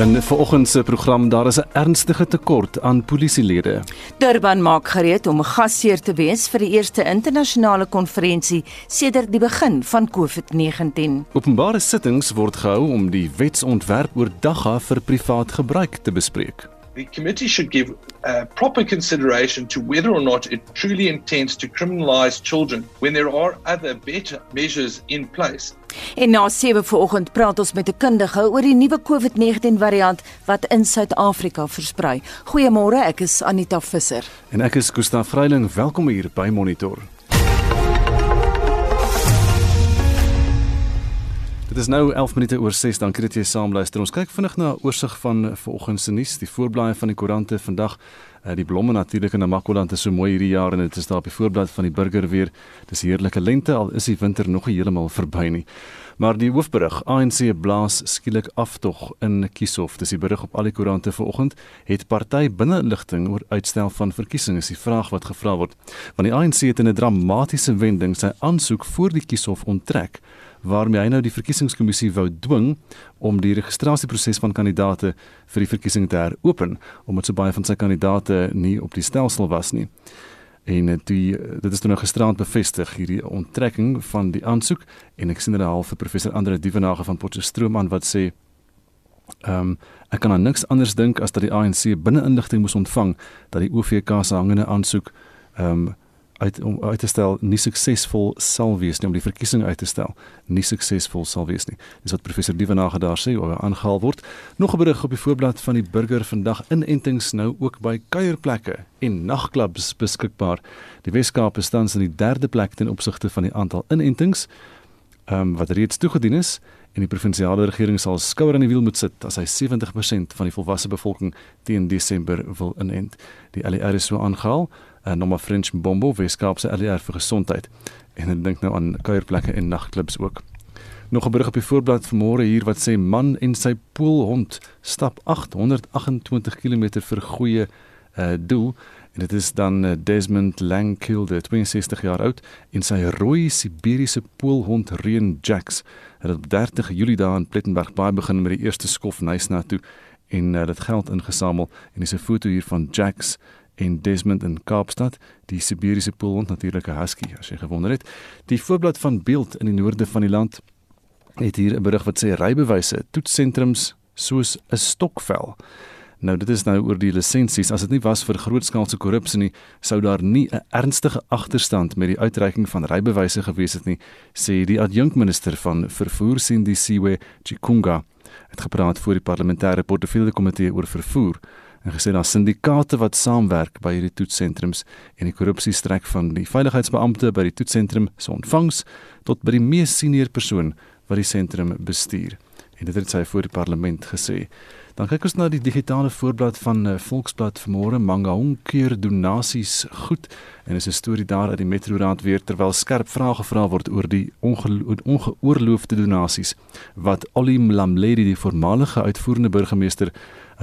En vanoggend se program daar is 'n ernstige tekort aan polisielede. Durban maak gereed om 'n gasheer te wees vir die eerste internasionale konferensie sedert die begin van COVID-19. Openbare sittings word gehou om die wetsontwerp oor dagga vir privaat gebruik te bespreek. The committee should give uh, proper consideration to whether or not it truly intends to criminalize children when there are other better measures in place. En na 7 vanoggend praat ons met 'n kundige oor die nuwe COVID-19 variant wat in Suid-Afrika versprei. Goeiemôre, ek is Anita Visser. En ek is Gustaf Vreiling, welkom hier by Monitor. Dit is nou 11 minute oor 6. Dankie dat jy saam luister. Ons kyk vinnig na 'n oorsig van vanoggend se nuus, die voorblaaie van die koerante vandag. Uh, die blomme natuurlik in Namakoland is so mooi hierdie jaar en dit is daar op die voorblad van die burger weer. Dis heerlike lente al is die winter nog nie heeltemal verby nie. Maar die hoofberig, ANC blaas skielik aftog in Kieshof. Dis die berig op al die koerante vanoggend. Het party binne-inligting oor uitstel van verkiesings is die vraag wat gevra word. Want die ANC het in 'n dramatiese wending sy aansoek voor die Kieshof onttrek waarmee hy nou die verkiesingskommissie wou dwing om die registrasieproses van kandidaate vir die verkiesing te heropen omdat so baie van sy kandidaate nie op die stelsel was nie. En die dit is nou gisterand bevestig hierdie onttrekking van die aansoek. En ek sien dit half vir professor Andre Dievenage van Potchefstroom aan wat sê ehm um, ek kan aan niks anders dink as dat die ANC binne-inligting moes ontvang dat die OVK se hangende aansoek ehm um, uit om uit te stel nie suksesvol sal wees nie om die verkiesing uit te stel nie suksesvol sal wees nie. Dis wat professor Dievenage daar sê oor aangehaal word. Nog 'n berig op die voorblad van die burger vandag inentings nou ook by kuierplekke en nagklubs beskikbaar. Die Weskaap is tans in die derde plek ten opsigte van die aantal inentings um, wat reeds toegedien is en die provinsiale regering sal skouer aan die wiel moet sit as hy 70% van die volwasse bevolking teen Desember wil inent. Die LER is so aangehaal en nommer French Bombo Weskaapse LER vir gesondheid. En ek dink nou aan kuierplekke en nagklubs ook. Nog 'n berig op die voorblad vanmôre hier wat sê man en sy poolhond stap 828 km vir goeie uh, doel en dit is dan uh, Desmond Langkilde 62 jaar oud en sy rooi Siberiese poolhond Reën Jacks het op 30 Julie daar in Plettenberg baie begin met die eerste skof nys na toe en uh, dit geld ingesamel en dis 'n foto hier van Jacks en Desmond in Kaapstad, die Siberiese poolhond natuurlik 'n husky as jy gewonder het. Die voorblad van Beeld in die noorde van die land het hier 'n berig wat sê rybewyse toetssentrums soos 'n stokvel. Nou dit is nou oor die lisensies. As dit nie was vir grootskaalse korrupsie nie, sou daar nie 'n ernstige agterstand met die uitreiking van rybewyse gewees het nie, sê die adjunkminister van vervoer Sindisiwe Chikunga. Het gepraat voor die parlementêre portefeulje komitee oor vervoer en gesê daar sindikate wat saamwerk by hierdie toetsentrums en die korrupsie strek van die veiligheidsbeampte by die toetsentrum se ontvangs tot by die mees senior persoon wat die sentrum bestuur. En dit het sy voor die parlement gesê. Dan kyk ons na die digitale voorblad van uh, Volksblad vanmôre Mangaung keer donasies goed en is 'n storie daar uit die Metro Raad weer terwyl skerp vrae gevra word oor die ongeoorloofde donasies wat Ollie Mlamledi die voormalige uitvoerende burgemeester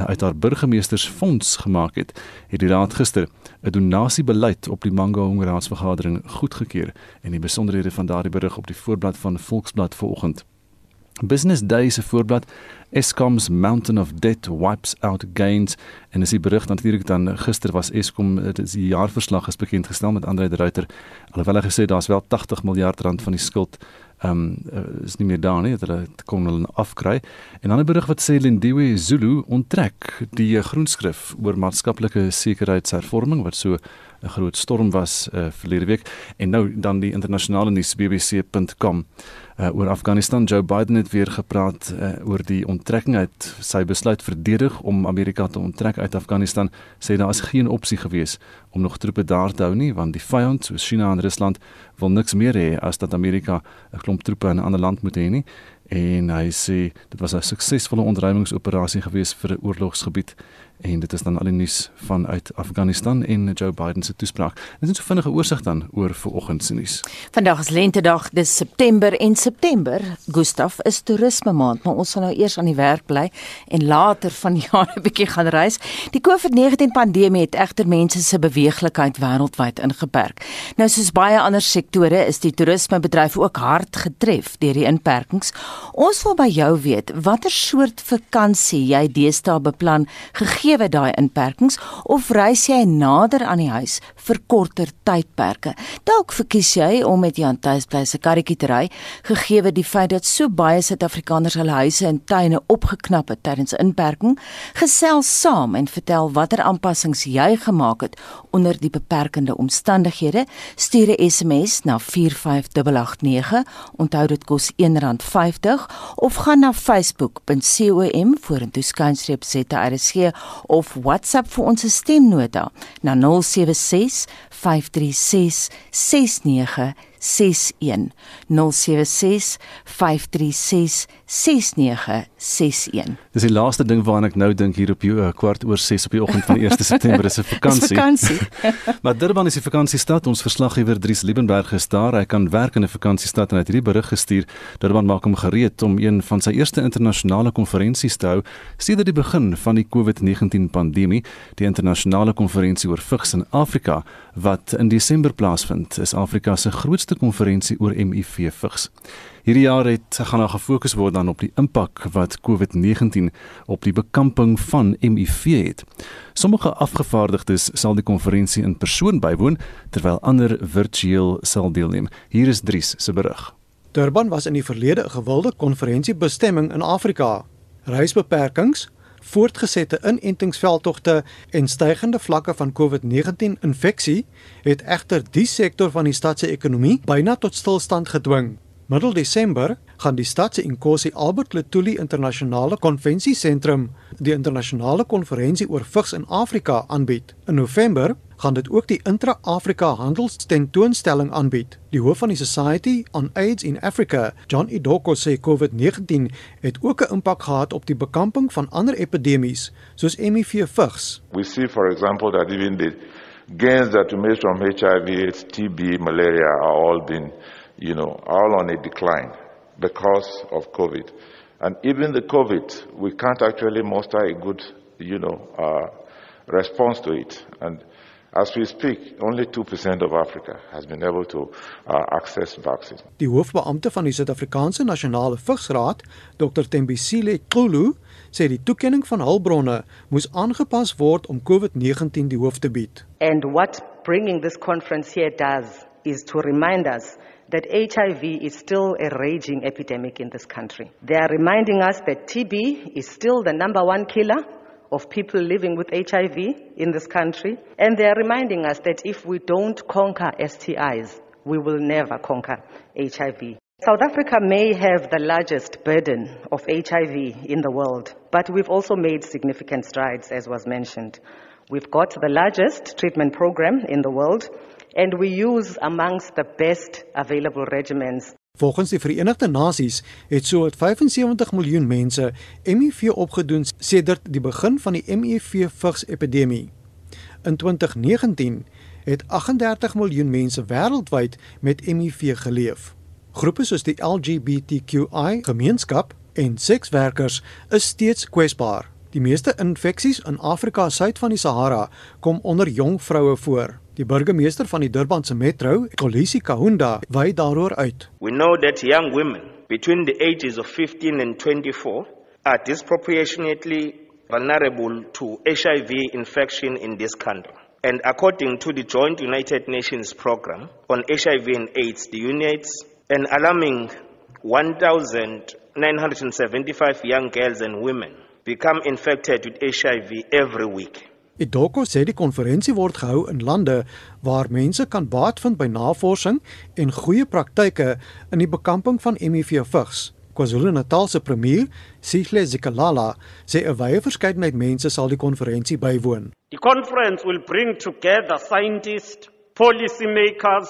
uit haar burgemeestersfonds gemaak het, het die raad gister 'n donasiebeleid op die Mangaung raadsvergadering goedgekeur en die besonderhede van daardie berig op die voorblad van Volksblad vanoggend. Business Day se voorblad Eskom's Mountain of Debt wipes out gains en as die berig natuurlik dan gister was Eskom die jaarverslag is bekend gestel met Andre de Ruyter alhoewel hy gesê daar's wel 80 miljard rand van die skuld ehm um, is nie meer daar nie dat hulle kon hulle afkry. En dan 'n berig wat sê Lindiwe Zulu onttrek die groenskrif oor maatskaplike sekuriteitshervorming wat so 'n groot storm was uh, verlede week. En nou dan die internasionale nuus bbc.com uh, oor Afghanistan. Joe Biden het weer gepraat uh, oor die onttrekking uit sy besluit verdedig om Amerika te onttrek uit Afghanistan. Sê daar is geen opsie gewees om nog troepe daar te hou nie want die vyand soos China en Rusland wil niks meer hê as dat Amerika 'n klomp troepe in 'n ander land moet hê nie. En hy sê dit was 'n suksesvolle ontruimingsoperasie gewees vir 'n oorlogsgebied en dit is dan al die nuus vanuit Afghanistan en Joe Biden se toespraak. Dit is so vinnige oorsig dan oor vanoggend se nuus. Vandag is lentedag, dis September en September, Gustaf, is toerisme maand, maar ons gaan nou eers aan die werk bly en later van die jaar 'n bietjie gaan reis. Die COVID-19 pandemie het egter mense se beweeglikheid wêreldwyd ingeperk. Nou soos baie ander sektore is die toerismebedryf ook hard getref deur die inperkings. Ons wil by jou weet watter soort vakansie jy deesdae beplan gegee daai inperkings of reis jy nader aan die huis vir korter tydperke. Dalk verkies jy om met Jan Tuisbly se karretjie te ry, gegee die feit dat so baie Suid-Afrikaners hulle huise en tuine opgeknap het tydens inperking. Gesels saam en vertel watter aanpassings jy gemaak het onder die beperkende omstandighede. Stuur 'n SMS na 45889. Onthou dit kos R1.50 of gaan na facebook.com vorentoe skynstreep ZRSG of WhatsApp vir ons stemnota na 076 536 6961 076 536 6961 Dis die laaste ding waaraan ek nou dink hier op jou uh, kwart oor 6 op die oggend van 1 September is 'n vakansie. vakansie. maar Durban is 'n vakansiestad. Ons verslaggewer Dries Liebenberg is daar. Hy kan werk in 'n vakansiestad en hy het hierdie berig gestuur. Durban maak hom gereed om een van sy eerste internasionale konferensies te hou sedert die begin van die COVID-19 pandemie, die internasionale konferensie oor vigs in Afrika wat in Desember plaasvind. Is Afrika se grootste konferensie oor HIV vigs. Hierdie jaar het gaan daar gefokus word dan op die impak wat COVID-19 op die bekamping van HIV het. Sommige afgevaardigdes sal die konferensie in persoon bywoon terwyl ander virtueel sal deelneem. Hier is Dries se berig. Durban was in die verlede 'n gewilde konferensiebestemming in Afrika. Reisbeperkings, voortgesette inentingsveldtogte en stygende vlakke van COVID-19 infeksie het egter die sektor van die stad se ekonomie byna tot stilstand gedwing. Middel Desember gaan die stad se Inkosi Albert Lutuli Internasionale Konvensiesentrum die internasionale konferensie oor vigs in Afrika aanbied. In November gaan dit ook die Intra-Afrika Handelstentoonstelling aanbied. Die hoof van die Society on AIDS in Africa, John Idoko sê COVID-19 het ook 'n impak gehad op die bekamping van ander epidemies soos HIV vigs. We see for example that even the gains that we made from HIV, TB, malaria are all been you know, all on a decline because of COVID. And even the COVID, we can't actually muster a good, you know, uh, response to it. And as we speak, only 2% of Africa has been able to uh, access vaccines. Die hoofbeampte van die Suid-Afrikaanse Nasionale Vigsraad, Dr Tembisile Xulu, sê die toekenning van hulpbronne moes aangepas word om COVID-19 die hoof te bied. And what bringing this conference here does is to remind us that HIV is still a raging epidemic in this country. They are reminding us that TB is still the number one killer of people living with HIV in this country. And they are reminding us that if we don't conquer STIs, we will never conquer HIV. South Africa may have the largest burden of HIV in the world, but we've also made significant strides, as was mentioned. We've got the largest treatment program in the world and we use amongst the best available regimens. Volgens die Verenigde Nasies het so 75 miljoen mense HIV opgedoen sedert die begin van die HIV vigs epidemie. In 2019 het 38 miljoen mense wêreldwyd met HIV geleef. Groepe soos die LGBTQI gemeenskap en sekswerkers is steeds kwesbaar. Die meeste infeksies in Afrika suid van die Sahara kom onder jong vroue voor. Die burgemeester van die Durbanse metro, Kolisi Kahunda, wy daaroor uit. We know that young women between the ages of 15 and 24 are disproportionately vulnerable to HIV infection in this country. And according to the Joint United Nations program on HIV and AIDS, the UNAIDS, an alarming 1,975 young girls and women become infected with HIV every week. Idoko sê die konferensie word gehou in lande waar mense kan baat vind by navorsing en goeie praktyke in die bekamping van HIV vigs. KwaZulu-Natal se premier, Sihle Zikalala, sê 'n wye verskeidenheid mense sal die konferensie bywoon. The conference will bring together scientists, policymakers,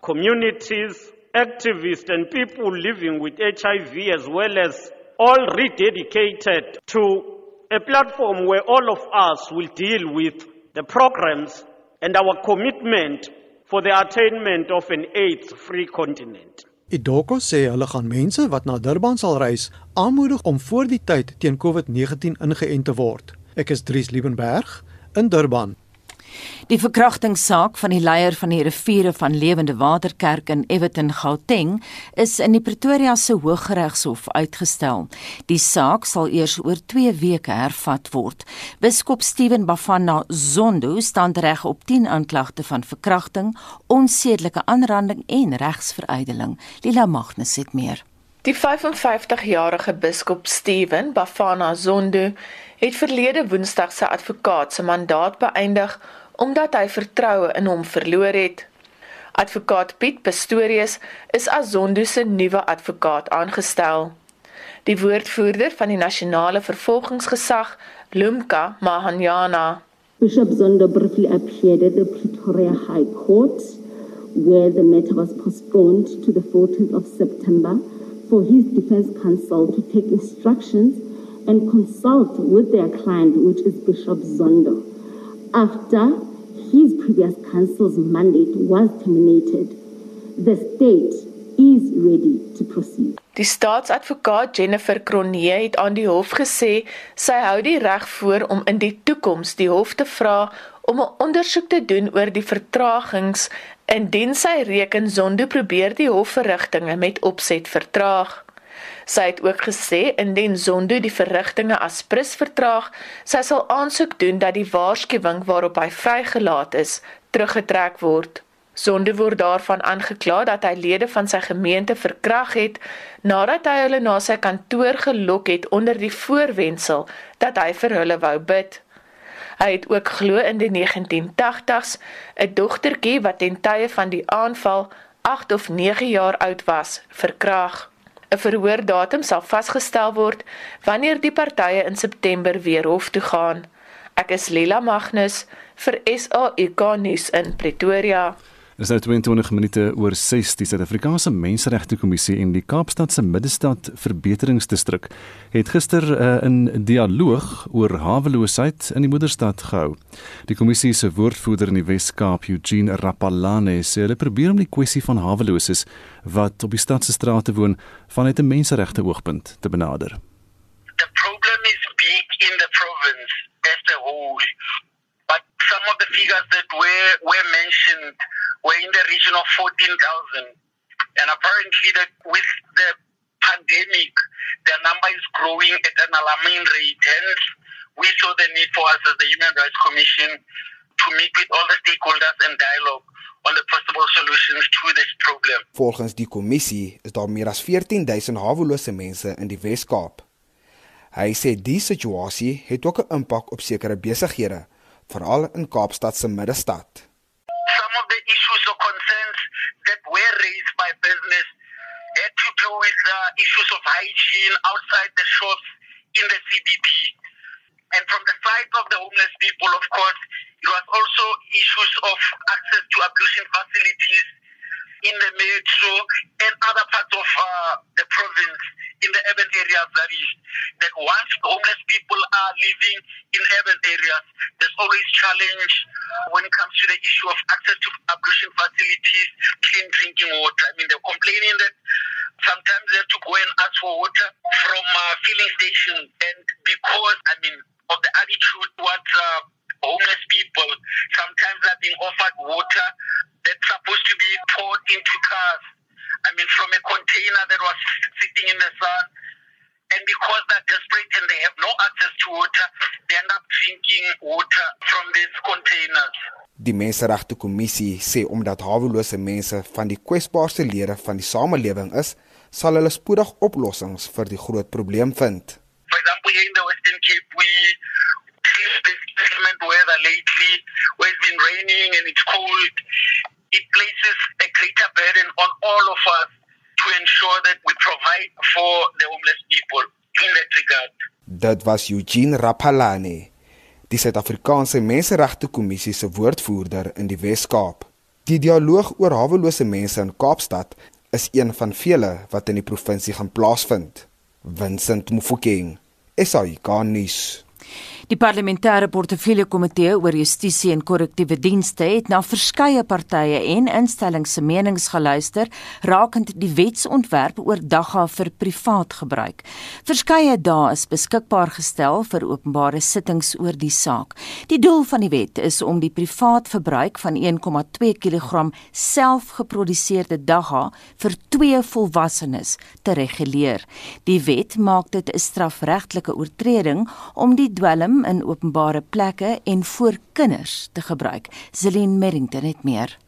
communities, activists and people living with HIV as well as all rededicated to a platform where all of us will deal with the programs and our commitment for the attainment of an AIDS-free continent. Idoko sê hulle gaan mense wat na Durban sal reis aanmoedig om voor die tyd teen COVID-19 ingeënt te word. Ek is Dries Liebenberg in Durban. Die verkrachtingssaak van die leier van die riviere van Lewende Water Kerk in Everton Gauteng is in die Pretoria se Hooggeregshof uitgestel. Die saak sal eers oor 2 weke hervat word. Biskop Steven Bafana Zondo staan reg op 10 aanklagte van verkrachting, onsedelike aanranding en regsverydeling. Lila Magnus het meer. Die 55-jarige biskop Steven Bafana Zondo het verlede Woensdag sy advokaat se mandaat beëindig omdat hy vertroue in hom verloor het. Advokaat Piet Pastorius is as Zondo se nuwe advokaat aangestel. Die woordvoerder van die nasionale vervolgingsgesag, Lumka Mahanyana, Bishop Zondo briefly appeared at the Pretoria High Court where the matter was postponed to the 14th of September for his defense counsel to take instructions and consult with their client, which is Bishop Zondo. After his previous counsel's mandate was terminated, the state is ready to proceed. Die staatsadvokaat Jennifer Cronje het aan die hof gesê sy hou die reg voor om in die toekoms die hof te vra om 'n ondersoek te doen oor die vertragings indien sy reken Zondo probeer die hofverrigtinge met opset vertraag. Sy het ook gesê indien Zondo die verrigtinge as prins vertraag, sy sal aansoek doen dat die waarskuwing waarop hy vrygelaat is, teruggetrek word. Zondo word daarvan aangekla dat hy lede van sy gemeente verkrag het nadat hy hulle na sy kantoor gelok het onder die voorwendsel dat hy vir hulle wou bid. Hy het ook glo in die 1980s 'n dogtertjie wat ten tye van die aanval 8 of 9 jaar oud was, verkrag. 'n Verhoordatum sal vasgestel word wanneer die partye in September weer hof toe gaan. Ek is Lila Magnus vir SAK nuus in Pretoria. Dis nou 22 minute oor 6 die Suid-Afrikaanse Menseregte Kommissie en die Kaapstad se Middestad Verbeteringsdistrik het gister uh, 'n dialoog oor haweloosheid in die moederstad gehou. Die kommissie se woordvoerder in die Wes-Kaap, Eugene Rapalane, sê hulle probeer om die kwessie van haweloses wat op die stad se strate woon vanuit 'n menseregte oogpunt te benader. The problem is big in the province as a whole. But some of the figures that were were mentioned were in the region of 14,000. And apparently that with the pandemic, the number is growing at an alarming rate. Hence, we saw the need for us as the Human Rights Commission to meet with all the stakeholders and dialogue on the possible solutions to this problem. Volgens die kommissie is daar meer as 14000 hawelose mense in die Wes-Kaap. Hy sê die situasie het ook 'n impak op sekere besighede, veral in Kaapstad se middestad. Some of the issues or concerns that were raised by business had to do with uh, issues of hygiene outside the shops in the CBD. And from the side of the homeless people, of course, it was also issues of access to ablution facilities in the metro and other parts of uh, the province in the urban areas that is that once homeless people are living in urban areas there's always challenge when it comes to the issue of access to ablution facilities clean drinking water. I mean they're complaining that sometimes they have to go and ask for water from uh, filling stations. And because i mean of the attitude towards uh, Die Menseregte Kommissie sê omdat hawelose mense van die kwesbaarste lede van die samelewing is, sal hulle spoedig oplossings vir die groot probleem vind. For example, here in the Western Cape, we this inclement weather lately, where it's been raining and it's cold, it places a greater burden on all of us to ensure that we provide for the homeless people in that regard. Dit was Eugene Rapalane, die Suid-Afrikaanse Menseregte Kommissie se woordvoerder in die Wes-Kaap. Die dialoog oor hawelose mense in Kaapstad is een van vele wat in die provinsie gaan plaasvind. Vincent Mufokeng, SAICA nuus. Die parlementêre portefeulje komitee oor justisie en korrektiewe dienste het na verskeie partye en instellings se menings geluister rakend die wetsontwerp oor dagga vir privaat gebruik. Verskeie dae is beskikbaar gestel vir openbare sittings oor die saak. Die doel van die wet is om die privaat verbruik van 1,2 kg selfgeproduseerde dagga vir twee volwassenes te reguleer. Die wet maak dit 'n strafregtelike oortreding om die dwelm in openbare plekke en voor kinders te gebruik. Zelin Merrington het meer.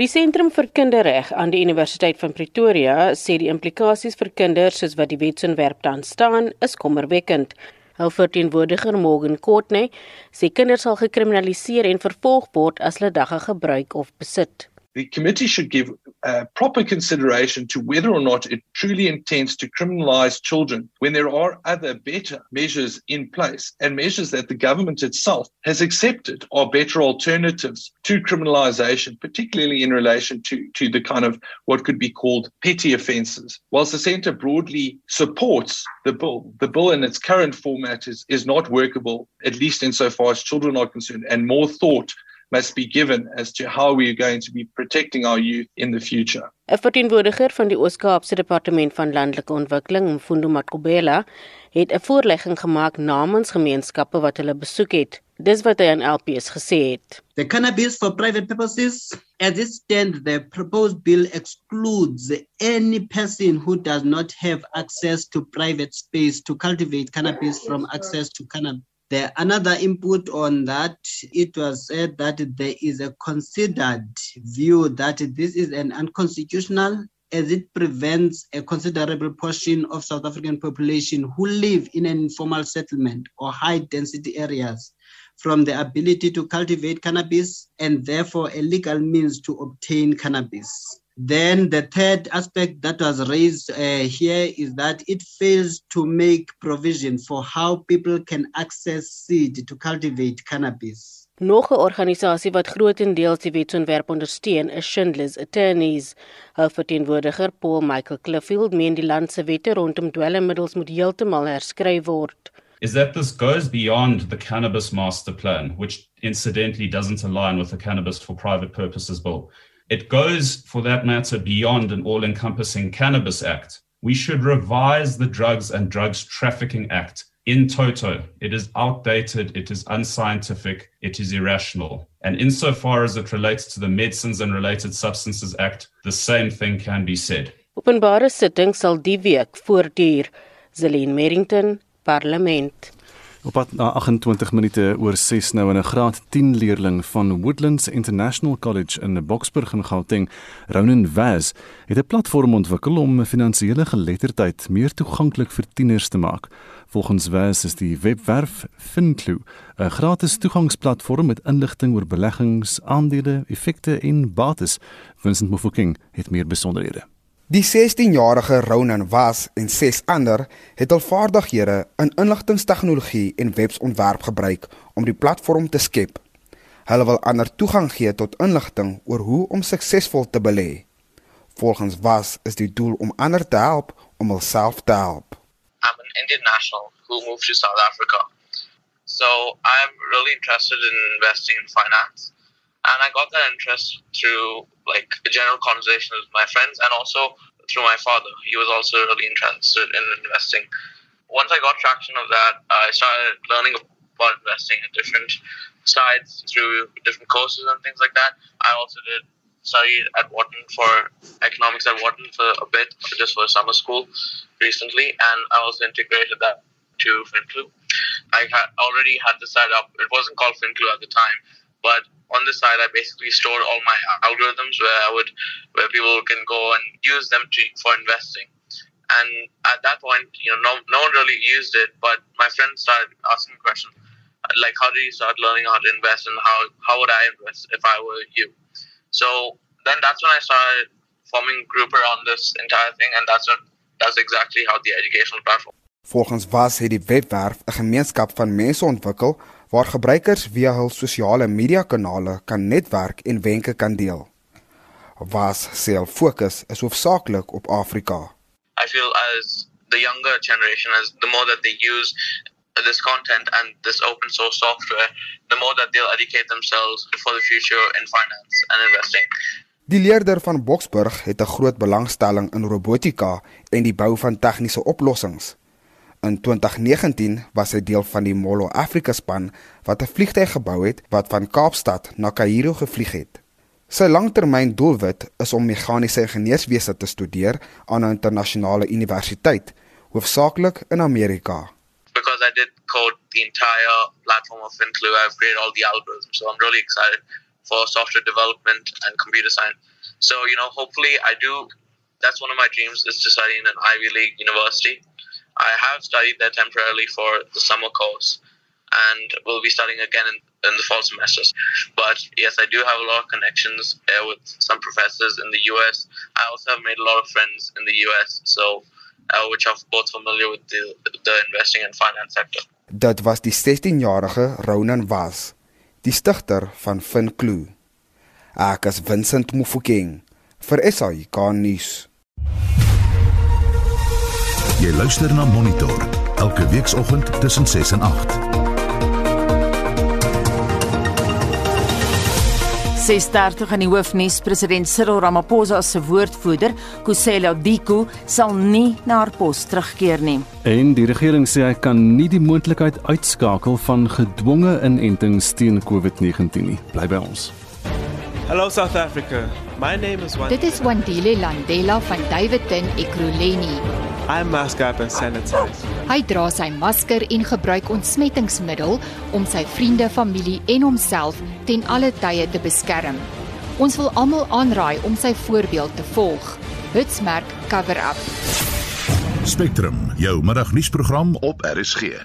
Die Sentrum vir Kinderreg aan die Universiteit van Pretoria sê die implikasies vir kinders soos wat die wetsontwerp dan staan, is kommerwekkend. Hul verteenwoordiger Morgan Courtney sê kinders sal gekriminaliseer en vervolg word as hulle dagga gebruik of besit. The committee should give uh, proper consideration to whether or not it truly intends to criminalize children when there are other better measures in place and measures that the government itself has accepted are better alternatives to criminalization, particularly in relation to, to the kind of what could be called petty offenses. Whilst the centre broadly supports the bill, the bill in its current format is, is not workable, at least insofar as children are concerned, and more thought must be given as to how we are going to be protecting our youth in the future. 'n Verteenwoordiger van die Oos-Kaapse Departement van Landelike Ontwikkeling, Mfundo Makubela, het 'n voorlegging gemaak namens gemeenskappe wat hulle besoek het. Dis wat hy aan LPS gesê het. The cannabis for private purposes as it stands the proposed bill excludes any person who does not have access to private space to cultivate cannabis from access to cannabis The another input on that, it was said that there is a considered view that this is an unconstitutional as it prevents a considerable portion of South African population who live in an informal settlement or high density areas from the ability to cultivate cannabis and therefore a legal means to obtain cannabis. Then the third aspect that was raised uh, here is that it fails to make provision for how people can access seed to cultivate cannabis. Nog 'n organisasie wat grootendeels die wetsontwerp ondersteun, is Schindler's Attorneys. Hul verteenwoordiger, Paul Michael Cliffield, meen die land se wette rondom dwelmmiddels moet heeltemal herskryf word. Is that this goes beyond the cannabis master plan, which incidentally doesn't align with the cannabis for private purposes bill. It goes, for that matter, beyond an all encompassing Cannabis Act. We should revise the Drugs and Drugs Trafficking Act in toto. It is outdated, it is unscientific, it is irrational. And insofar as it relates to the Medicines and Related Substances Act, the same thing can be said. Openbare sitting sal die week voortduur. Zelene Merrington, Parlement. Op pad na 28 minute oor 6 nou in 'n graad 10 leerling van Woodlands International College in Boksburg in Gauteng, Ronan Vaz, het 'n platform ontwikkel om finansiële geletterdheid meer toeganklik vir tieners te maak. Volgens Vaz is die webwerf Finclu 'n gratis toegangsplatform met inligting oor beleggings, aandele, effekte en bates. Vincent Mofokeng het meer besonderhede. Die 16-jarige Ronan was en ses ander het hul vaardighede in inligtingstegnologie en websontwerp gebruik om die platform te skep. Hulle wil ander toegang gee tot inligting oor hoe om suksesvol te belê. Volgens was is die doel om ander te help om hulself te help. I'm an Indian national who moved to South Africa. So I'm really interested in investing in finance. and I got that interest through like a general conversation with my friends and also through my father. He was also really interested in investing. Once I got traction of that, I started learning about investing in different sides through different courses and things like that. I also did study at Wharton for economics at Wharton for a bit, just for summer school recently, and I also integrated that to FinClue. I had already had this the setup. It wasn't called FinClue at the time, but on the side, I basically stored all my algorithms where I would, where people can go and use them to, for investing. And at that point, you know, no, no one really used it, but my friends started asking questions like, how do you start learning how to invest and how, how would I invest if I were you? So then that's when I started forming group around this entire thing, and that's what, that's exactly how the educational platform. Volgens was het die webwerf 'n gemeenskap van mense ontwikkel waar gebruikers via hul sosiale media kanale kan netwerk en wenke kan deel. Was sel fokus is hoofsaaklik op Afrika. I feel as the younger generation as the more that they use this content and this open source software, the more that they'll educate themselves for the future in finance and investing. Die leerder van Boksburg het 'n groot belangstelling in robotika en die bou van tegniese oplossings. In 2019 was hy deel van die Molo Africa span wat 'n vliegtuig gebou het wat van Kaapstad na Kaïro gevlieg het. Sy langtermyn doelwit is om meganiese ingenieurswese te studeer aan 'n internasionale universiteit, hoofsaaklik in Amerika. Because I did code the entire platform of Include, I've created all the algorithms, so I'm really excited for software development and computer science. So, you know, hopefully I do, that's one of my dreams is to study in an Ivy League university. I have studied there temporarily for the summer course and will be studying again in, in the fall semesters. But yes, I do have a lot of connections with some professors in the US. I also have made a lot of friends in the US, so uh, which are both familiar with the, the investing and finance sector. Dit was die 16-jarige Ronan Was, die stigter van FinClue. Ek is Vincent Mufokeng vir SAK nuus. Jy luister na Monitor elke weekoggend tussen 6 en 8. 6:30 in die hoofnuus president Cyril Ramaphosa se woordvoerder, Kusela Diko, sal nie na haar pos terugkeer nie. En die regering sê hy kan nie die moontlikheid uitskakel van gedwonge inentings teen COVID-19 nie. Bly by ons. Hello South Africa. My name is Wandile. Dit is Wandile Landela van Davidton Ekurhuleni. I mask up and sanitize. Hy dra sy masker en gebruik ontsmettingsmiddel om sy vriende, familie en homself ten alle tye te beskerm. Ons wil almal aanraai om sy voorbeeld te volg. Hitsmerk cover up. Spectrum, jou middagnuusprogram op RSG.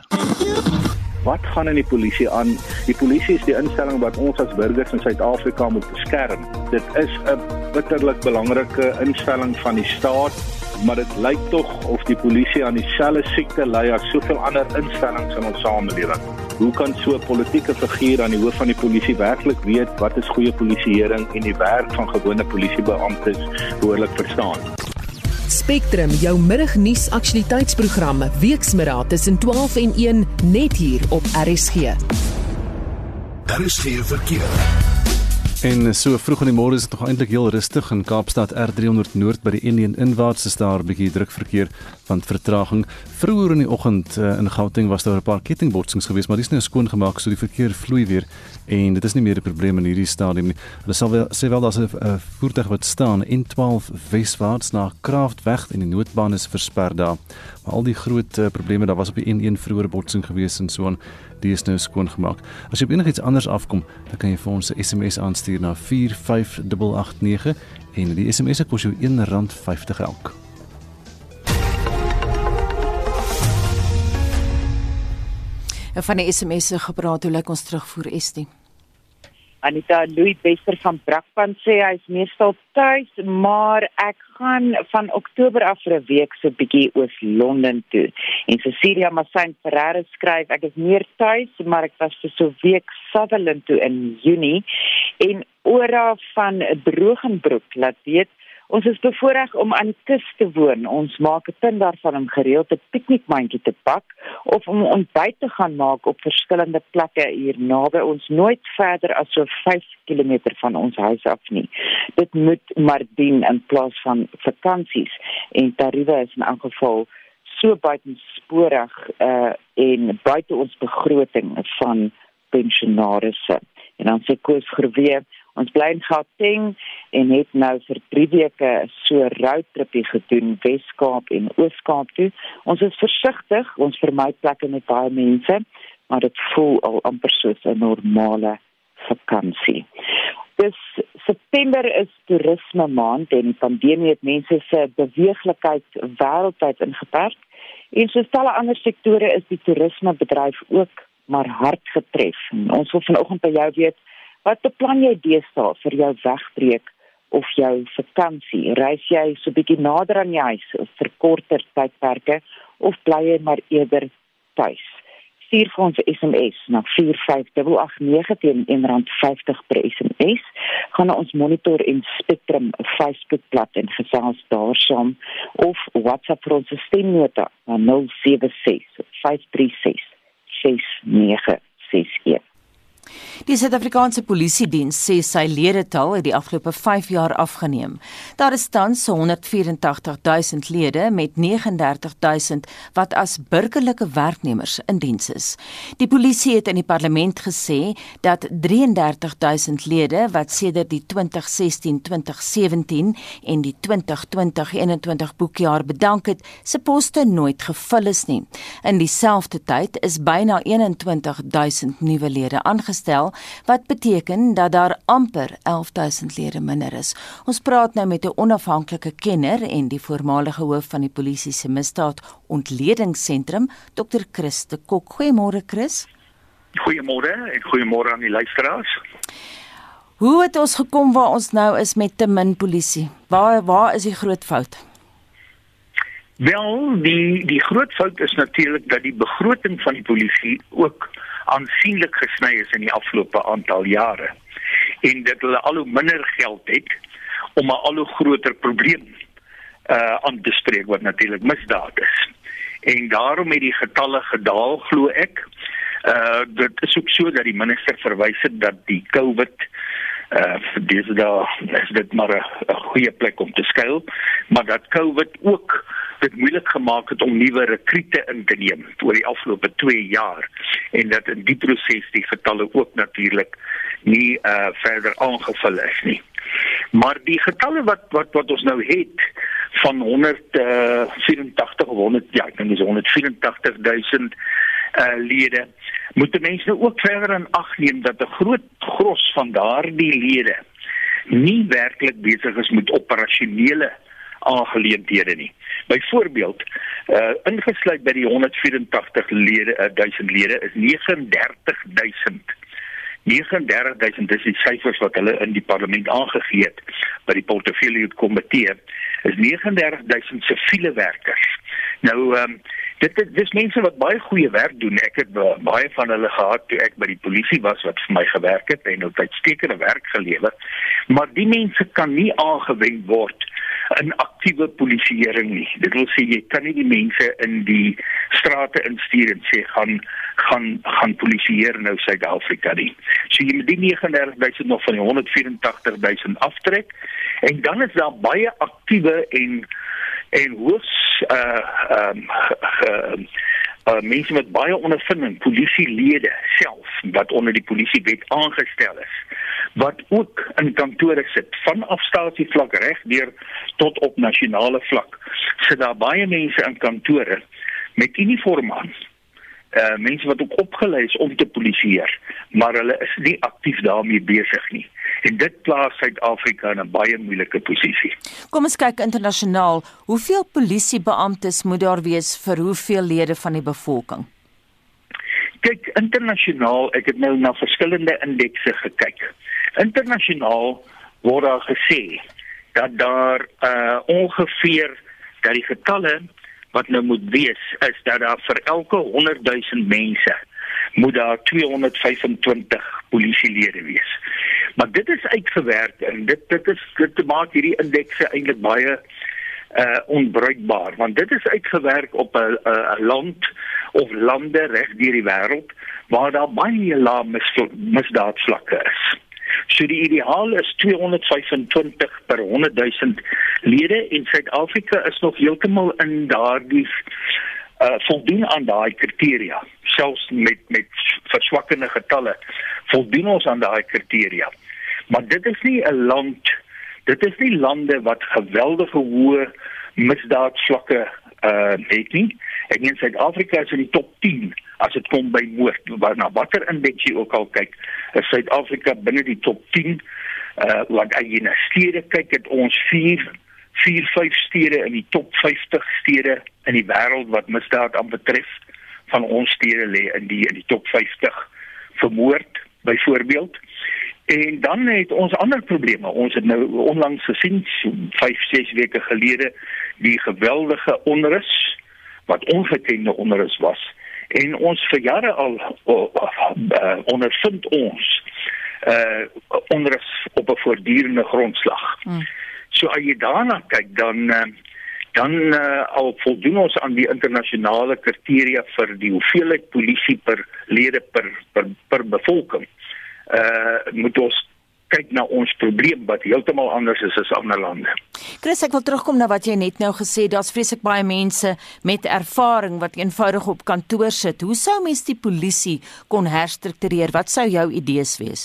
Wat gaan in die polisie aan? Die polisie is die instelling wat ons as burgers in Suid-Afrika moet beskerm. Dit is 'n bitterlik belangrike instelling van die staat maar dit lyk tog of die polisie aan dieselfde siekte ly as soveel ander instellings in ons samelewing. Hoe kan so 'n politieke figuur aan die hoof van die polisie werklik weet wat is goeie polisieering en die werk van gewone polisiebeamptes behoorlik verstaan? Spectrum, jou middagnuus aktualiteitsprogram, weksmiddag tussen 12 en 1 net hier op RSG. RSG verkeer. En so vroeg in die môre is dit nog eintlik heel rustig in Kaapstad R300 Noord by die N1 inwaarts is daar 'n bietjie druk verkeer van vertraging. Vroeër in die oggend uh, in Gauteng was daar 'n paar kettingbotsings geweest, maar dis nou skoon gemaak, so die verkeer vloei weer en dit is nie meer 'n probleem in hierdie stadium nie. Hulle sal wel sê wel daar's 'n uh, voertuig wat staan N12 weswaarts na Kraftweg en die noodbaan is versper daar. Maar al die groot uh, probleme daar was op die N1 vroeër botsing geweest en so aan die is nou skoon gemaak. As jy op enigiets anders afkom, dan kan jy vir ons 'n SMS aanstuur na 45889 en die SMS se kos jou R1.50 elk. Van die SMS se gepraat, hoe lyk ons terugvoer Estie? Anita Louis Bester van Brakpan sê hy is meestal tuis, maar ek gaan van Oktober af vir 'n week so bietjie oos Londen toe. En Cecilia Massain Ferreira skryf ek is meer tuis, maar ek was vir so 'n week Sutherland toe in Junie en Ora van Drogenbroek laat weet Ons is bevoorreg om aan die kus te woon. Ons maak 'n punt daarvan om gereeld 'n piknikmandjie te pak of om ontbyt te gaan maak op verskillende plekke hier naby ons, nooit verder as so 5 km van ons huis af nie. Dit moet maar dien in plaas van vakansies en tariewe is in elk geval so buitensporig uh en buite ons begroting van pensionaarsse. En dan sê Koos Groewe Ons bly in Gauteng en het nou vir 3 weke so roadtripie gedoen Wes-Kaap en Oos-Kaap toe. Ons is versigtig, ons vermy plekke met baie mense, maar dit voel al amper soos 'n normale vakansie. Dis September is toerisme maand en die pandemie het mense se beweeglikheid wêreldwyd ingeperk. En soos talle ander sektore is die toerismebedryf ook maar hard getref. Ons wil vanoggend by jou weet Wat beplan jy deesdae vir jou wegbreek of jou vakansie? Reis jy so bietjie nader aan die huis of vir korter tydperke of bly jy maar eerder tuis? Stuur vir ons 'n SMS na 45889 teen R1.50 per SMS. Gaan na ons Monitor en Spectrum Facebookblad en gesels daar saam of WhatsApp vir ons stemnota na 076 536 6961. Die Suid-Afrikaanse Polisie Diens sê sy ledetal het die afgelope 5 jaar afgeneem. Daar is tans so 184000 lede met 39000 wat as burgerlike werknemers in diens is. Die polisie het in die parlement gesê dat 33000 lede wat sedert die 2016-2017 en die 2020-21 boekjaar bedank het, se poste nooit gevul is nie. In dieselfde tyd is byna 21000 nuwe lede aangestel wat beteken dat daar amper 11000 lede minder is. Ons praat nou met 'n onafhanklike kenner en die voormalige hoof van die polisie se misdaad ontledingsentrum, Dr. Chris de Kok. Goeiemôre Chris. Goeiemôre en goeiemôre aan die luisteraars. Hoe het ons gekom waar ons nou is met te min polisie? Waar waar is die groot fout? Wel, die die groot fout is natuurlik dat die begroting van die polisie ook aansienlik gesny is in die afgelope aantal jare en dat hulle al hoe minder geld het om 'n al hoe groter probleem uh aan te spreek wat natuurlik misdaad is. En daarom het die getalle gedaal glo ek. Uh dit is ook so dat die minister verwys het dat die COVID uh dis daar is dit maar 'n goeie plek om te skuil, maar dat COVID ook dit moeilik gemaak het om nuwe rekrute in te neem oor die afgelope 2 jaar en dat in die proses die getalle ook natuurlik nie uh verder aangevul is nie. Maar die getalle wat wat wat ons nou het van 184 of 100 ja, ek dink dis 184000 uh lede moet mense nou ook verder in ag neem dat 'n groot gros van daardie lede nie werklik besig is met operasionele aangeleenthede nie. Byvoorbeeld, uh ingesluit by die 184 lede, uh, 1000 lede is 39000 39000 dis die syfers wat hulle in die parlement aangegee het by die portefeulje komitee is 39000 siviele werkers. Nou ehm um, dit dis mense wat baie goeie werk doen. Ek het baie van hulle gehad toe ek by die polisie was wat vir my gewerk het en ook uitstekende werk gelewer. Maar die mense kan nie aangewend word in aktiewe polisieering nie. Dit wil sê jy kan nie die mense in die strate instuur en sê gaan gaan gaan polisieer nou Suid-Afrika nie. So jy moet die 39000 nog van die 184000 aftrek en dan is daar baie aktiewe en en hoogs uh ehm um, uh, mense met baie ondervinding, polisielede self wat onder die polisiewet aangestel is wat ook in kantore sit van afstasie vlak reg deur tot op nasionale vlak. Sit daar baie mense in kantore met uniform aan. Uh mense wat ook opgelei is om te polisieer, maar hulle is nie aktief daarmee besig nie. En dit plaas Suid-Afrika in 'n baie moeilike posisie. Kom ons kyk internasionaal, hoeveel polisiebeamptes moet daar wees vir hoeveel lede van die bevolking? Kyk, internasionaal, ek het nou na verskillende indekse gekyk. Internasionaal word daar gesê dat daar uh ongeveer dat die getalle wat nou moet wees is dat daar vir elke 100 000 mense moet daar 225 polisielede wees. Maar dit is uitgewerk en dit dit is dit maak hierdie indekse eintlik baie uh onbruikbaar want dit is uitgewerk op 'n 'n land of lande reg deur die wêreld waar daar baie lae misdaadvlakke is. So die ideaal is 225 per 100 000 lede en Suid-Afrika is nog heeltemal in daardie uh voldoen aan daai kriteria. Selfs met met verswakkende getalle voldoen ons aan daai kriteria. Maar dit is nie 'n land dit is nie lande wat geweldige hoë misdaadvlakke uh het nie. Ek meen Suid-Afrika is in die top 10 as dit kom by moord waarna watter indeks jy ook al kyk is Suid-Afrika binne die top 10 uh wat as jy na stede kyk het ons 4 4 5 stede in die top 50 stede in die wêreld wat misdaad aan betref van ons stede lê in die in die top 50 vermoord byvoorbeeld En dan het ons ander probleme. Ons het nou onlangs gesien 5 6 weke gelede die geweldige onrus wat ongekende onrus was en ons vir jare al uh, uh, ondervind ons uh onrus op 'n voortdurende grondslag. Hmm. So as jy daarna kyk dan uh, dan uh, al voldoen ons aan die internasionale kriteria vir die hoeveelheid polisie per lede per per, per bevolking. Uh moet ons kyk na ons probleem wat heeltemal anders is as ander lande. Chris, ek wil terugkom na wat jy net nou gesê, daar's vreeslik baie mense met ervaring wat eenvoudig op kantoor sit. Hoe sou mens die polisie kon herstruktureer? Wat sou jou idees wees?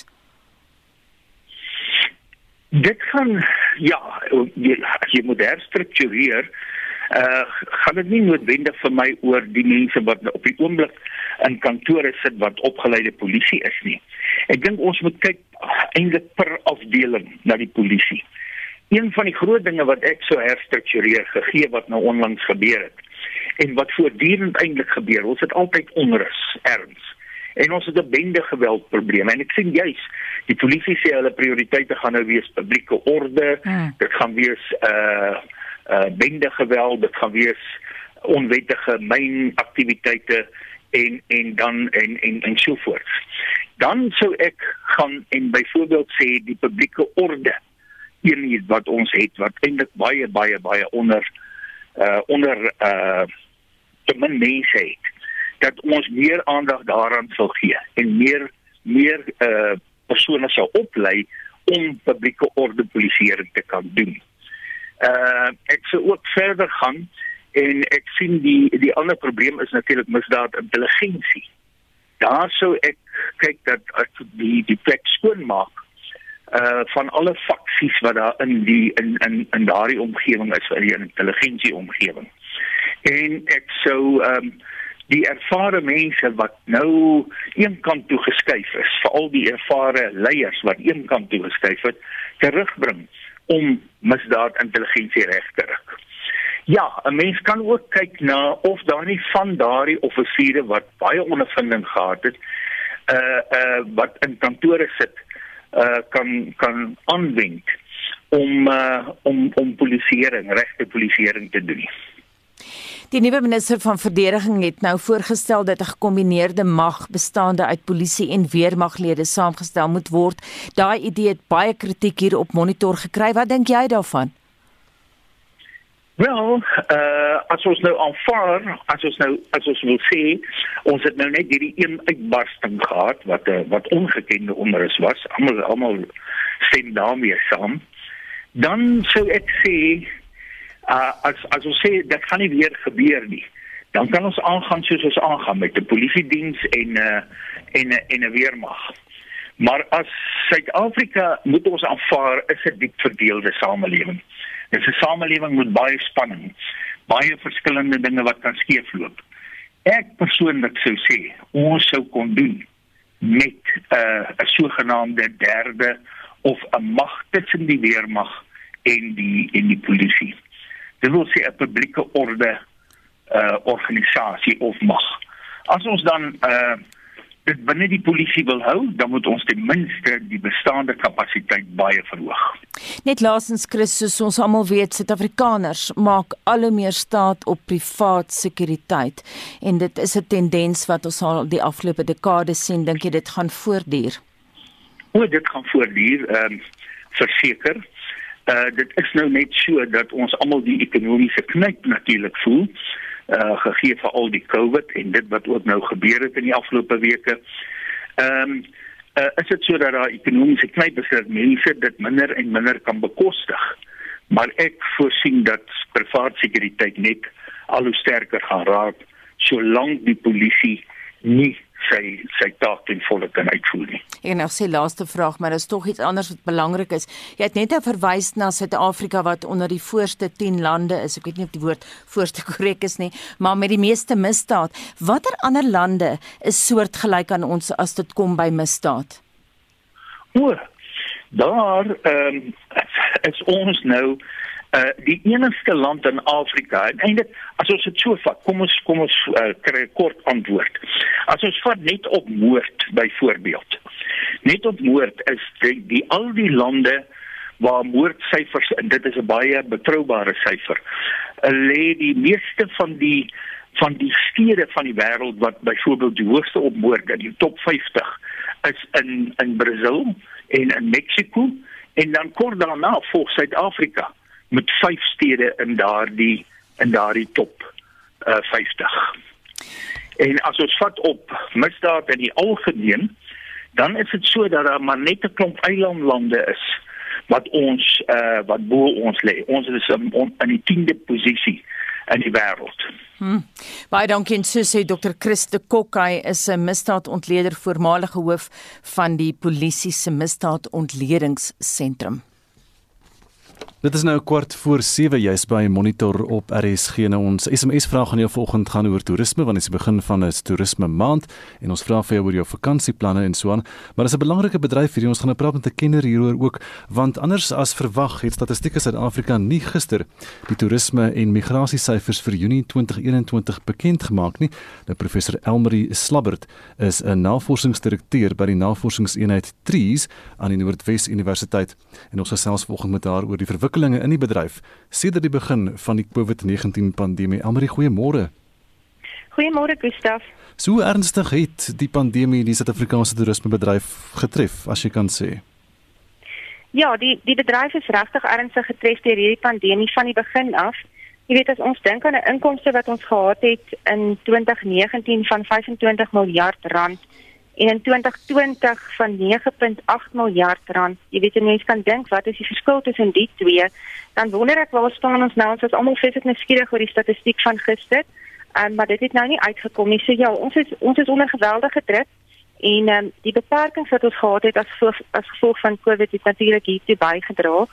Dit gaan ja, jy, jy moet herstruktureer. Uh gaan dit nie noodwendig vir my oor die mense wat op die oomblik in kantore sit wat opgeleide polisie is nie. Ek dink ons moet kyk eintlik per afdeling na die polisie. Een van die groot dinge wat ek so herstruktureer gegee wat nou onlangs gebeur het en wat voortdurend eintlik gebeur, ons het altyd onrus erns. En ons het 'n bende geweld probleem en ek sien juis die polisie sê hulle prioriteite gaan nou wees publieke orde, hmm. dit gaan wees uh uh bende geweld, dit gaan wees onwettige myn aktiwiteite en en dan en en en so voort. Dan sou ek gaan en byvoorbeeld sê die publieke orde eenheid wat ons het wat eintlik baie baie baie onder uh onder uh te min mense het dat ons meer aandag daaraan sal gee en meer meer uh persone sou oplei om publieke orde polisieering te kan doen. Uh ek sou ook verder gaan en ek sien die die ander probleem is natuurlik misdaad intelligensie. Daar sou ek kyk dat ek die die plek skoon maak uh van alle faksies wat daar in die in in in daardie omgewing is, in die intelligensie omgewing. En ek sou ehm um, die ervare mense wat nou een kant toe geskuif is, veral die ervare leiers wat een kant toe geskuif het, terugbring om misdaad intelligensie reg te ruk. Ja, 'n mens kan ook kyk na of daar nie van daardie offisiere wat baie ondervinding gehad het, uh uh wat in kantore sit, uh kan kan aanwend om uh om om polisieering, regte polisieering te doen. Die nuwe minister van verdediging het nou voorgestel dat 'n gekombineerde mag bestaande uit polisie en weermaglede saamgestel moet word. Daai idee het baie kritiek hier op monitor gekry. Wat dink jy daarvan? Wel, uh as ons nou aanvaar, as ons nou as ons wil sê, ons het nou net hierdie een uitbarsting gehad wat uh, wat ongekende onrus was. Almal almal stem daarmee saam. Dan sou ek sê uh as as ons sê dit gaan nie weer gebeur nie. Dan kan ons aangaan soos ons aangaan met die polisie diens en uh en en 'n weermag. Maar as Suid-Afrika moet ons aanvaar is 'n diep verdeelde samelewing. Dit is 'n samelewing met baie spanning, baie verskillende dinge wat kan skeefloop. Ek persoonlik sou sê ons sou kon doen met 'n uh, sogenaamde derde of 'n mag tussen die weermag en die en die polisie. Dit wil sê 'n publieke orde uh organisasie of mag. As ons dan uh dit binne die polisie wil hou, dan moet ons ten minste die bestaande kapasiteit baie verhoog. Net laasens Chris, soos ons almal weet, Suid-Afrikaners maak al hoe meer staat op privaat sekuriteit en dit is 'n tendens wat ons al die afgelope dekades sien. Dink jy dit gaan voortduur? O, dit gaan voortduur, ehm um, verseker. Uh dit is nou net so dat ons almal die ekonomiese knyp natuurlik voel uh gegee vir al die COVID en dit wat ook nou gebeur het in die afgelope weke. Ehm um, uh, is dit so dat daar ekonomiese knyp is dat mense dit minder en minder kan bekostig. Maar ek voorsien dat privaat sekuriteit net al hoe sterker gaan raak solank die polisie nie sy sy taak ten volle kan uitvoer nie. En nou sê laaste vraag, maar daar's tog iets anders wat belangrik is. Jy het net verwys na Suid-Afrika wat onder die voorste 10 lande is. Ek weet nie of die woord voorste korrek is nie, maar met die meeste misdaad. Watter ander lande is soortgelyk aan ons as dit kom by misdaad? O, daar ehm um, is ons nou uh die enigste land in Afrika en eintlik as ons dit so vat kom ons kom ons uh, kry 'n kort antwoord. As ons vat net op moord byvoorbeeld. Net op moord is die, die al die lande waar moordsyfers en dit is 'n baie betroubare syfer uh, lê die meeste van die van die stede van die wêreld wat byvoorbeeld die hoogste op moord in die top 50 is in in Brasil en in Mexiko en dan kort daarna volg Suid-Afrika met vyf stede in daardie in daardie top uh, 50. En as ons vat op misdaad in die algemeen, dan is dit so dat daar maar net 'n klomp eilandlande is wat ons uh wat bo ons lê. Ons is in, in die 10de posisie in die wêreld. Hmm. Baie dankie en so sê Dr. Christe Kokkai is 'n misdaadontleder voormalige hoof van die polisie se misdaadontledingssentrum. Dit is nou kwart voor 7 jy's by Monitor op RSG en ons SMS vraag aan jou vanoggend gaan oor toerisme want dit is die begin van 'n toerisme maand. En ons vra vir jou oor jou vakansieplanne en so aan. Maar dis 'n belangrike bedryf hierdie. Ons gaan nou praat met 'n kenner hieroor ook want anders as verwag het Statistiek Suid-Afrika nie gister die toerisme en migrasiesyfers vir Junie 2021 bekend gemaak nie. Nou professor Elmarie Slabbert is 'n navorsingsdirekteur by die navorsingseenheid Trees aan die Noordwes Universiteit. En ons gesels vanoggend met haar oor die ontwikkelinge in die bedryf sedert die begin van die COVID-19 pandemie. Almarie, goeiemôre. Goeiemôre Gustaf. So ernstig het die pandemie die Suid-Afrikaanse toerismebedryf getref, as jy kan sê. Ja, die die bedryf is regtig ernstig getref deur hierdie pandemie van die begin af. Jy weet as ons dink aan 'n inkomste wat ons gehad het in 2019 van 25 miljard rand en in 2020 van 9.8 miljard rand. Jy weet jy mens kan dink wat is die verskil tussen die twee? Dan wonder ek waar staan ons nou? Ons is almal fisies nuuskierig oor die statistiek van gister. Um, maar dit het nou nie uitgekom nie. So ja, ons is ons is onder geweldige druk en um, die beperkings wat ons gehad het as gevolg, as gevolg van Covid het natuurlik hiertoe bygedra.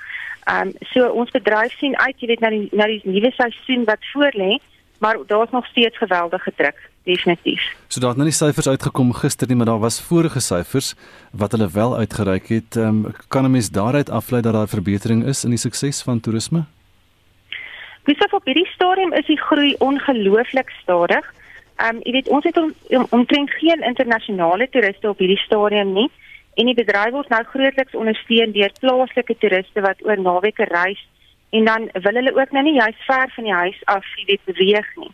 Ehm um, so ons bedryf sien uit, jy weet na die na die nuwe seisoen wat voorlê, maar daar's nog steeds geweldige druk definitief. So daar het nou nie syfers uitgekom gister nie, maar daar was vorige syfers wat hulle wel uitgereik het. Um, kan 'n mens daaruit aflei dat daar verbetering is in die sukses van toerisme? Gustav op hierdie stadium is die groei ongelooflik stadig. Ehm um, jy weet ons het om, om, omtrent geen internasionale toeriste op hierdie stadium nie en die bedryf word nou grootliks ondersteun deur plaaslike toeriste wat oor naweke reis en dan wil hulle ook nou nie juist ver van die huis af weet beweeg nie.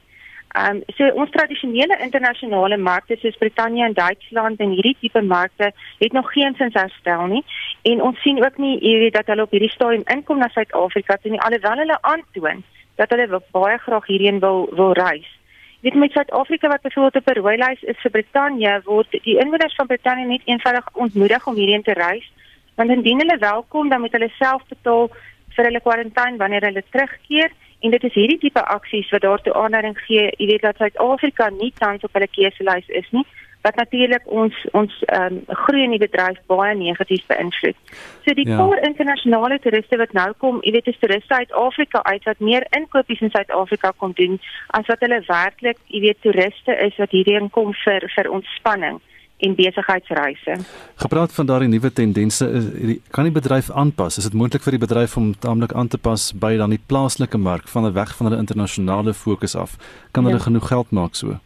Ehm um, so ons tradisionele internasionale markte soos Brittanje en Duitsland en hierdie tipe markte het nog geen sins herstel nie en ons sien ook nie weet dat hulle op hierdie stadium inkom na Suid-Afrika toe nie alhoewel hulle aantoon dat hulle baie graag hierheen wil wil reis. Jy weet met Suid-Afrika wat byvoorbeeld op 'n rooi lys is vir Brittanje word die inwoners van Brittanje net eenvoudig ontmoedig om hierheen te reis want indien hulle welkom dan moet hulle self betaal vir hulle kwarantyne wanneer hulle terugkeer En dit is hierdie tipe aksies wat daartoe aanleiding gee, jy weet dat Suid-Afrika nie tans op hulle keuselys is nie, wat natuurlik ons ons ehm um, groei in die bedryf baie negatief beïnvloed. So die ja. paar internasionale toeriste wat nou kom, jy weet, is toeriste uit Afrika uit wat meer inkopies in Suid-Afrika kom doen as wat hulle werklik, jy weet, toeriste is wat hierheen kom vir vir ontspanning en besigheidsreise. Gepraat van daardie nuwe tendense, kan die bedryf aanpas? Is dit moontlik vir die bedryf om taamlik aan te pas by dan die plaaslike mark van 'n weg van hulle internasionale fokus af? Kan hulle ja. genoeg geld maak so?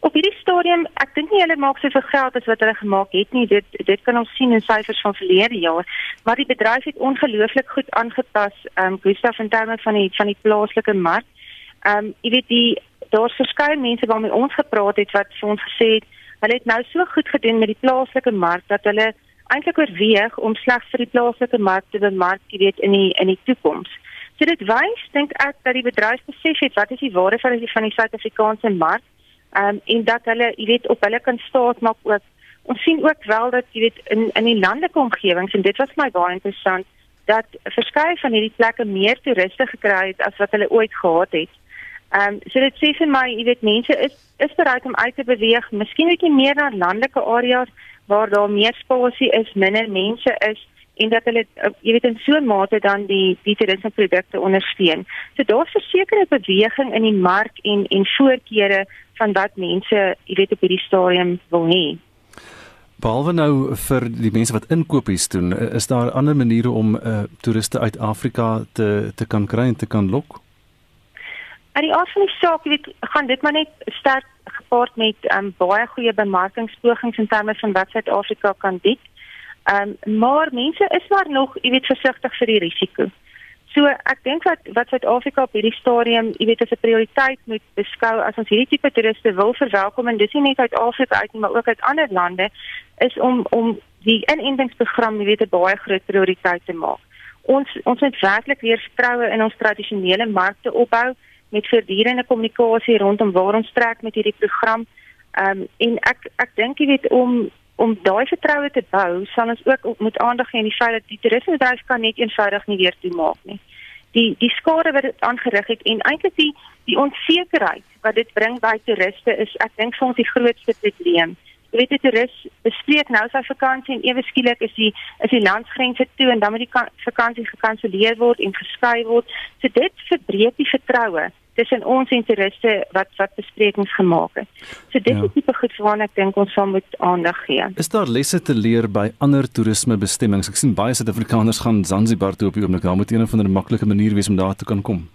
Op hierdie stadium, ek dink nie hulle maak soveel geld as wat hulle gemaak het nie. Dit dit kan ons sien in syfers van verlede jaar, maar die bedryf het ongelooflik goed aangepas, ehm um, Gustav in terme van die van die plaaslike mark. Ehm um, jy weet die daar's verskeie mense waarmee ons gepraat het wat vir ons gesê het Hulle het nou so goed gedoen met die plaaslike mark dat hulle eintlik oorweeg om slegs vir die plaaslike mark te bemark, jy weet, in die in die toekoms. So dit wys dink ek dat die bedryf besef het wat is die waarde van die van die Suid-Afrikaanse mark, ehm um, en dat hulle, jy weet, op hulle kan staat maak ook. Ons sien ook wel dat jy weet in in die landelike omgewings en dit was my baie interessant dat verskeie van hierdie plekke meer toeriste gekry het as wat hulle ooit gehad het. Ehm um, so dit sê vir my, jy weet mense is is bereid om uit te beweeg, miskien bietjie meer na landelike areas waar daar meer spasie is, minder mense is en dat hulle uh, jy weet in so 'n mate dan die die toerismeprodukte ondersteun. So daar's 'n sekere beweging in die mark en en voorkeure van wat mense jy weet op hierdie stadium wil hê. Behalwe nou vir die mense wat inkopies doen, is daar ander maniere om uh, toeriste uit Afrika te te kan kry en te kan lok? Aan die aard van die saak, weet, gaan dit maar net sterk gepaard met um, baie goeie bemarkingspogings in terme van wat Suid-Afrika kan bied. Ehm um, maar mense is maar nog, jy weet, versigtig vir die risiko. So ek dink wat wat Suid-Afrika op hierdie stadium, jy weet, as 'n prioriteit moet beskou as ons hierdie tipe toeriste wil verwelkom en dis nie net uit Afrika uit nie, maar ook uit ander lande, is om om die inentingsprogram, jy weet, 'n baie groot prioriteit te maak. Ons ons moet werklik weer vertroue in ons tradisionele markte opbou met voortdurende kommunikasie rondom waar ons trek met hierdie program. Ehm um, en ek ek dink jy weet om om daai vertroue te bou, sal ons ook moet aandag gee aan die feit dat die toerismebedryf kan net eenvoudig nie weer toemaak nie. Die die skade wat dit aangerig het en eintlik die die onsekerheid wat dit bring by toeriste is ek dink vir ons die grootste probleem. Jy weet die toerist bespreek nou sy vakansie en ewe skielik is die is die landsgrense toe en dan moet die vakansie gekanselleer word en geskei word. So dit verbreek die vertroue tussen ons en toeriste wat wat besprekings gemaak het. So dit ja. is tipe goed waarna ek dink ons sal moet aandag gee. Is daar lesse te leer by ander toerismebestemmings? Ek sien baie Suid-Afrikaners gaan Zanzibar toe op die oomblik. Daar moet een of ander maklike manier wees om daar te kan kom.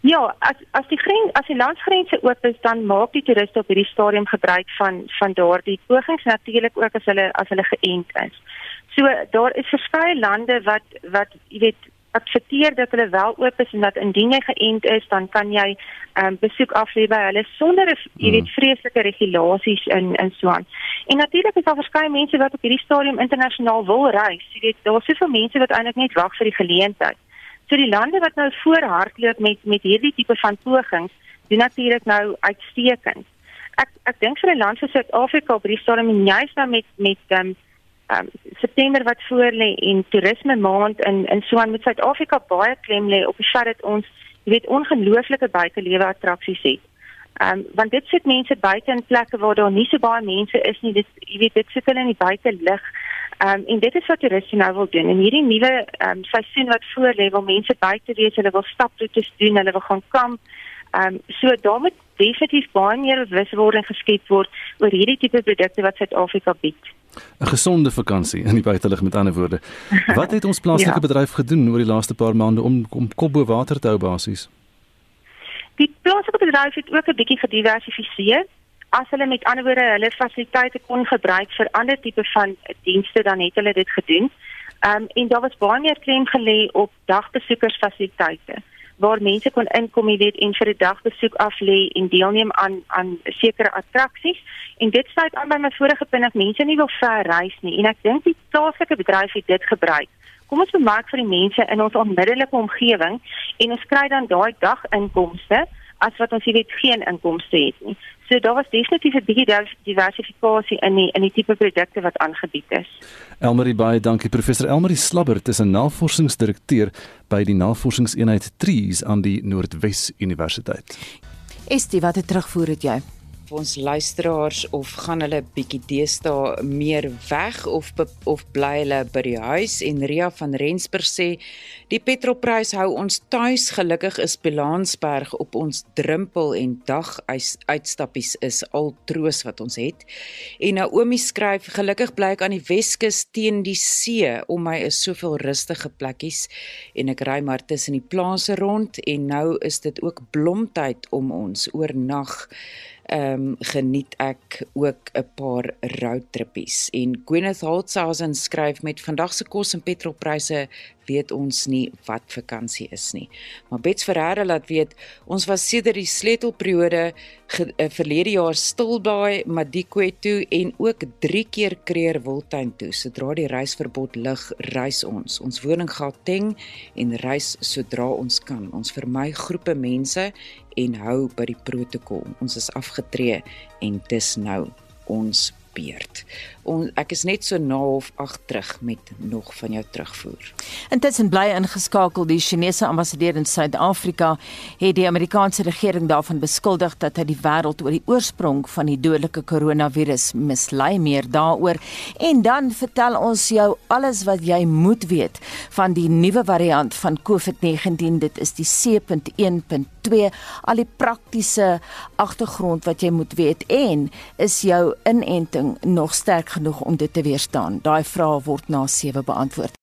Ja, as as die grens as die landsgrense oop is, dan maak die toeriste op hierdie stadium gebruik van van daardie pogings natuurlik ook as hulle as hulle geënt is. So daar is verskeie lande wat wat jy weet adverteer dat hulle wel oop is en dat indien jy geënt is, dan kan jy ehm um, besoek aflê by hulle sonder jy weet hmm. vreeslike regulasies in in Swaan. En natuurlik is daar verskeie mense wat op hierdie stadium internasionaal wil reis. Jy weet daar's soveel mense wat eintlik net wag vir die geleentheid. So die lande wat nou voorhardloop met met hierdie tipe van pogings, doen natuurlik nou uitstekend. Ek ek dink vir 'n land soos Suid-Afrika op hierdie stadium juist nou met met ehm um, um, September wat voor lê en toerisme maand in in Suwan met Suid-Afrika baie klem lê op die feit dat ons jy weet ongelooflike buitelewe attraksies het. Ehm um, want dit sit mense buite in plekke waar daar nie so baie mense is nie. Dit jy weet dit sit hulle in die buitelug. Ehm um, en dit is wat toeriste nou wil doen. En hierdie nuwe ehm um, seisoen wat voor lê, wil mense buite wees, hulle wil staptoets doen, hulle wil gaan kamp. Ehm um, so daarmee definitief baie meer bewuswording geskep word oor hierdie tipe produkte wat Suid-Afrika bied. 'n Gesonde vakansie in die buitelug met ander woorde. Wat het ons plaaslike ja. bedryf gedoen oor die laaste paar maande om om kop bo water te hou basies? Die plaaslike bedryf het ook 'n bietjie gediversifiseer as hulle met ander woorde hulle fasiliteite kon gebruik vir ander tipe van dienste dan het hulle dit gedoen. Ehm um, en daar was baie meer klem gelê op dagbesoekersfasiliteite waar mense kon inkom, weet, en vir 'n dagbesoek af lê en deelneem aan aan sekere attraksies. En dit sluit aan by my vorige punt dat mense nie wil ver reis nie en ek dink die plaaslike bedryf het dit gebruik. Kom ons bemark vir die mense in ons onmiddellike omgewing en ons kry dan daai daginkomste as wat ons weet geen inkomste het nie. So daar was definitief 'n bietjie diversifikasie in die in die tipe produkte wat aangebied is. Elmarie baie dankie professor Elmarie Slabbert is 'n navorsingsdirekteur by die Navorsingseenheid Trees aan die Noordwes Universiteit. Estie, wat het terugvoer het jy? Ons luisteraars of gaan hulle bietjie deesdae meer weg of of bly hulle by die huis? En Ria van Rensburg sê die petrolprys hou ons tuis gelukkig is Belansberg op ons drempel en dag uitstappies is al troos wat ons het. En Naomi skryf gelukkig bly ek aan die Weskus teen die see om my is soveel rustige plekkies en ek ry maar tussen die plase rond en nou is dit ook blomtyd om ons oornag ehm um, geniet ek ook 'n paar roadtrippies. En Gwyneth Holtzhausen skryf met vandag se kos en petrolpryse weet ons nie wat vakansie is nie. Maar Bets Ferreira laat weet ons was sedert die sleutelperiode uh, verlede jaar stil by Madikwe toe en ook 3 keer Kreer Wildtuin toe. Sodra die reisverbod lig, reis ons. Ons woning Gauteng en reis sodra ons kan. Ons vermy groepe mense en hou by die protokol. Ons is afgetree en dis nou ons beurt. On, ek is net so na of ag terug met nog van jou terugvoer. Intussen bly ingeskakel die Chinese ambassadeur in Suid-Afrika het die Amerikaanse regering daarvan beskuldig dat hy die wêreld oor die oorsprong van die dodelike koronavirus mislei meer daaroor en dan vertel ons jou alles wat jy moet weet van die nuwe variant van COVID-19 dit is die C.1.2 al die praktiese agtergrond wat jy moet weet en is jou inenting nog sterk genoeg om dit te weerstaan? Daai vraag word na 7 beantwoord.